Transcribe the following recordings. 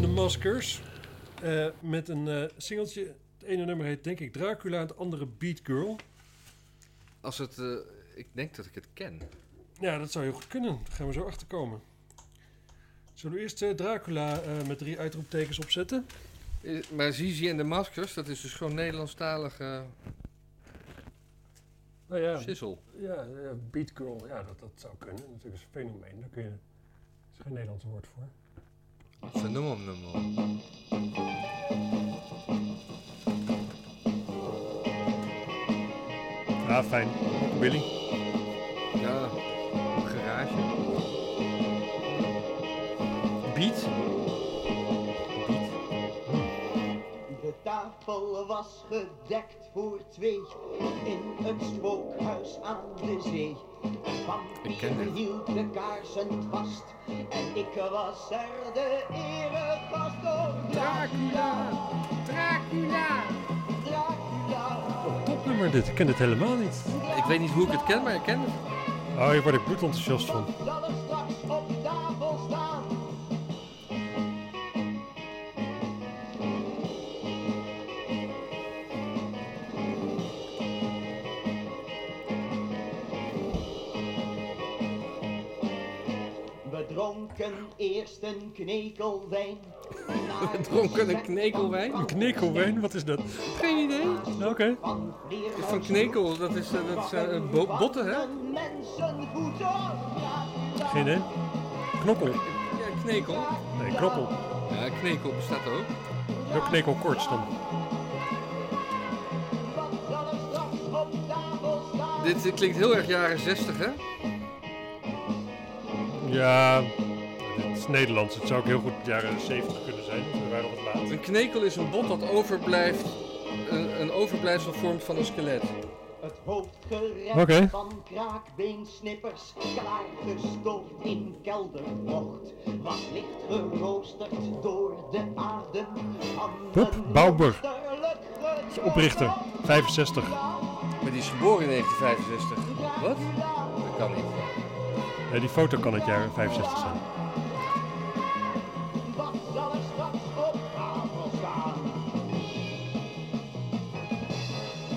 the Maskers. eh, met een eh, singeltje. Het ene nummer heet denk ik Dracula, het andere Beat Girl. Als het, eh, ik denk dat ik het ken. Ja, dat zou heel goed kunnen. Daar gaan we zo achter komen. Zullen we eerst Dracula met drie uitroeptekens opzetten? Maar Zizi en de Maskers, dat is dus gewoon Nederlandstalige Nou ja, sissel. ja, ja, Beat Girl, ja, dat, dat zou kunnen. Natuurlijk is een fenomeen. Daar kun je, er is geen Nederlands woord voor. Phenomenal. Ja, fijn. Billy. Ja, garage. Beat. Tafel was gedekt voor twee in een spookhuis aan de zee. Een Ik ken vampier dit. hield de kaarsen vast en ik was er de eregast door Dracula, Dracula, Dracula. Topnummer dit. Ik ken dit helemaal niet. Ik weet niet hoe ik het ken, maar ik ken het. Oh, hier word ik bloedenthousiast van. Dronken eerst een knekel wijn. We dronken een knekelwijn. Een knekelwijn, wat is dat? Geen idee. Oké. Van Van knekel, dat is, eh, dat is eh, bo- botten, hè? Geen idee. Knokkel. Ja, knekel. Nee, knoppel. Ja, knekel bestaat ook. Ook knekelkorts dan. Dit eh, klinkt heel erg jaren 60, hè? Ja, dit is Nederlands. Het zou ook heel goed de jaren 70 kunnen zijn. We waren wat laat. Een knekel is een bot dat overblijft, een, een overblijfsel vormt van een skelet. Het hoofdgerecht Oké. van kraakbeensnippers, klaargestoofd in keldermocht, was licht geroosterd door de adem van monsterlijk gezocht. Oprichter, 65. Maar die is geboren in 1965. Wat? Dat kan niet. Ja, die foto kan het jaar 65 zijn.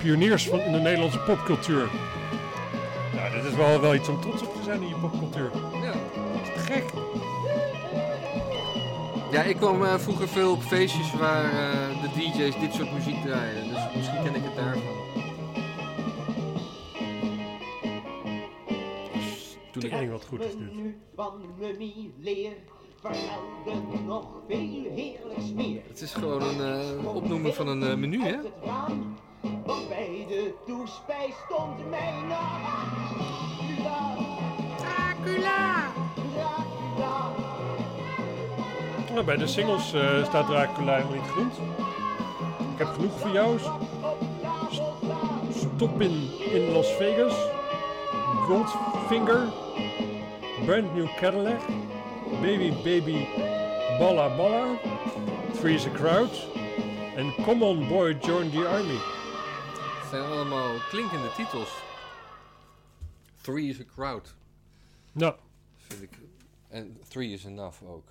Pioniers van in de Nederlandse popcultuur. Ja, dit is wel, wel iets om trots op te zijn in je popcultuur. Ja. Te gek. Ja, ik kwam eh, vroeger veel op feestjes waar eh, de DJ's dit soort muziek draaiden. Dus misschien ken ik het daarvan. Toen ik... Tering wat goed is dit. Van mummie leer vermelden nog veel heerlijks meer. Het is gewoon een eh, opnoemen van een eh, menu, hè? De toespijs stond mijn naam. Dracula. Dracula. Dracula. Nou, bij de singles eh, staat Dracula helemaal niet genoemd. Ik heb genoeg voor jou. Stop in, in Las Vegas. Goldfinger. Brand New Cadillac. Baby Baby Balla Balla. Freeze a Crowd. En Come On Boy Join the Army. Zijn allemaal klinkende titels. Three is a crowd, Nou, vind ik. En three is enough ook.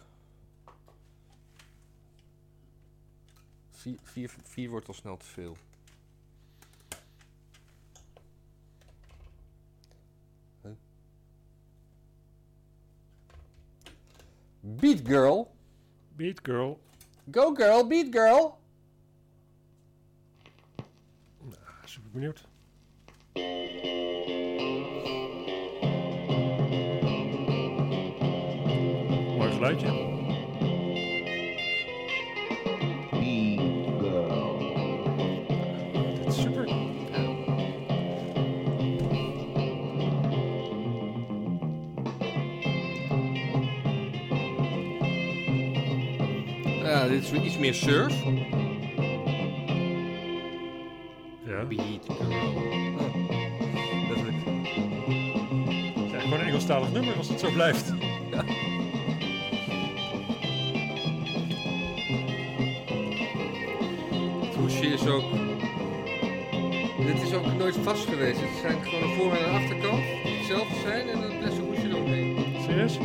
Vier, vier, vier wordt al snel te veel. Huh? Beat girl. Beat Girl. Go girl, beat girl. Super benieuwd. Mooi geluidje. Dit is super. Ja, dit is weer iets meer surf. Ja. Beat. Letterlijk. Het is eigenlijk gewoon een Engelstalig nummer als het zo blijft. Het hoesje is ook... Dit is ook nooit vast geweest. Het zijn gewoon een voor- en een achterkant die hetzelfde zijn en een plastic hoesje eromheen. Serieus? Ja.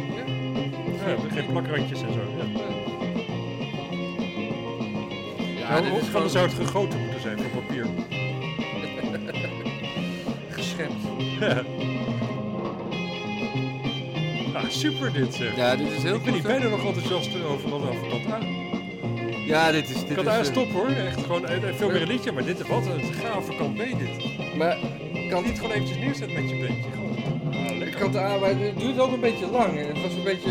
Ja, geen plakrandjes en zo. Ja. Ja. Ja, dit is van gewoon zou het gegoten moeten zijn van papier. Geschept. ah, super dit zeg. Ja, dit is heel ik ben hier bijna nog enthousiast over dan over A. Ja, dit is... Dit is, A eh, stop hoor, echt gewoon eh, veel meer een liedje, maar dit is wat een gave kant B dit. Maar Kan kant, niet gewoon eventjes neerzetten met je beentje. Gewoon. Ah, lekker. kant A, maar het duurt ook een beetje lang. Het was een beetje...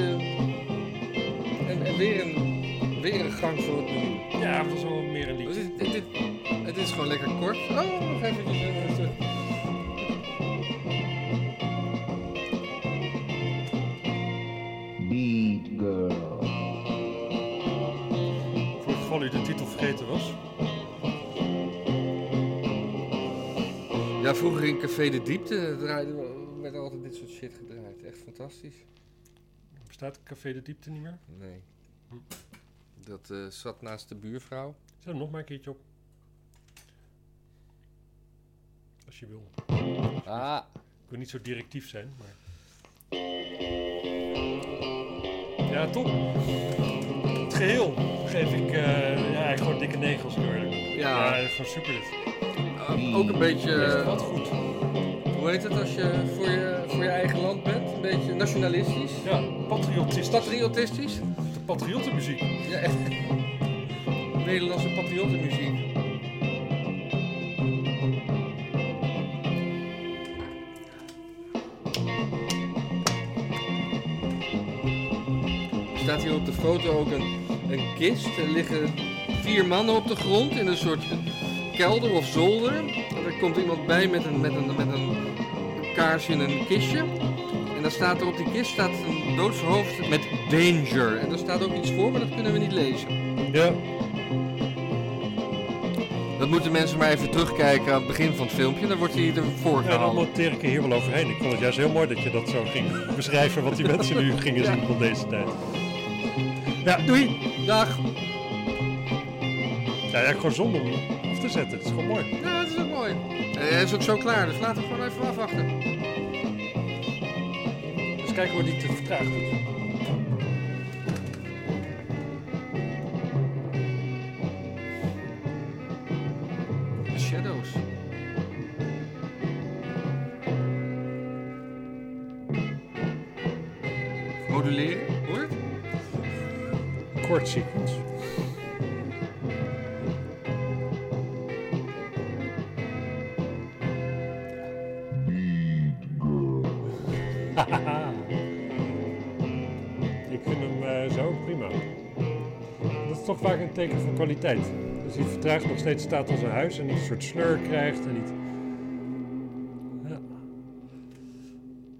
En, en weer, een, weer een gang voor het doen. Ja, het was wel meer een Het liedje. is, dit, dit- het is gewoon lekker kort. Oh, nog eventjes. Vergeten was. Ja, vroeger in Café de Diepte draaiden, werd altijd dit soort shit gedraaid. Echt fantastisch. Bestaat Café de Diepte niet meer? Nee. Dat eh, zat naast de buurvrouw. Zet hem nog maar een keertje op. Als je wil. Ah, Ik wil niet zo directief zijn, maar... Ja, top. Geheel geef ik eh, ja, gewoon dikke eerlijk ben. Ja. ja, gewoon super dit. uh, ook een beetje... Wat goed. hoe heet het als je voor, je voor je eigen land bent? Een beetje nationalistisch? Ja, patriotistisch. Patriotistisch? De patriottenmuziek. Ja, echt. Nederlandse patriottenmuziek. Er staat hier op de foto ook een, een kist. Er liggen vier mannen op de grond in een soort kelder of zolder. En er komt iemand bij met een, met een, met een kaars in een kistje. En dan staat er op die kist staat een doodshoofd met danger. En daar staat ook iets voor, maar dat kunnen we niet lezen. Ja. Dat moeten mensen maar even terugkijken aan het begin van het filmpje. Dan wordt hij ervoor Ja, dan gehaald. monteer ik er hier wel overheen. Ik vond het juist heel mooi dat je dat zo ging beschrijven, wat die mensen nu gingen zien van deze tijd. Ja, doei! Dag! Ja, ja, gewoon zonde om af te zetten. Het is gewoon mooi. Ja, dat is ook mooi. Hij is ook zo klaar, dus laten we gewoon even afwachten. Dus kijken hoe die het vertraagd doet. The Shadows. Moduleren, hoort? Kort sequence. Ik vind hem eh, zo prima. Dat is toch vaak een teken van kwaliteit. Dus hij vertraagd nog steeds staat als een huis en niet een soort sleur krijgt en niet... Ja,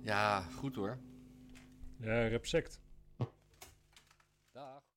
Ja, goed hoor. ja respect.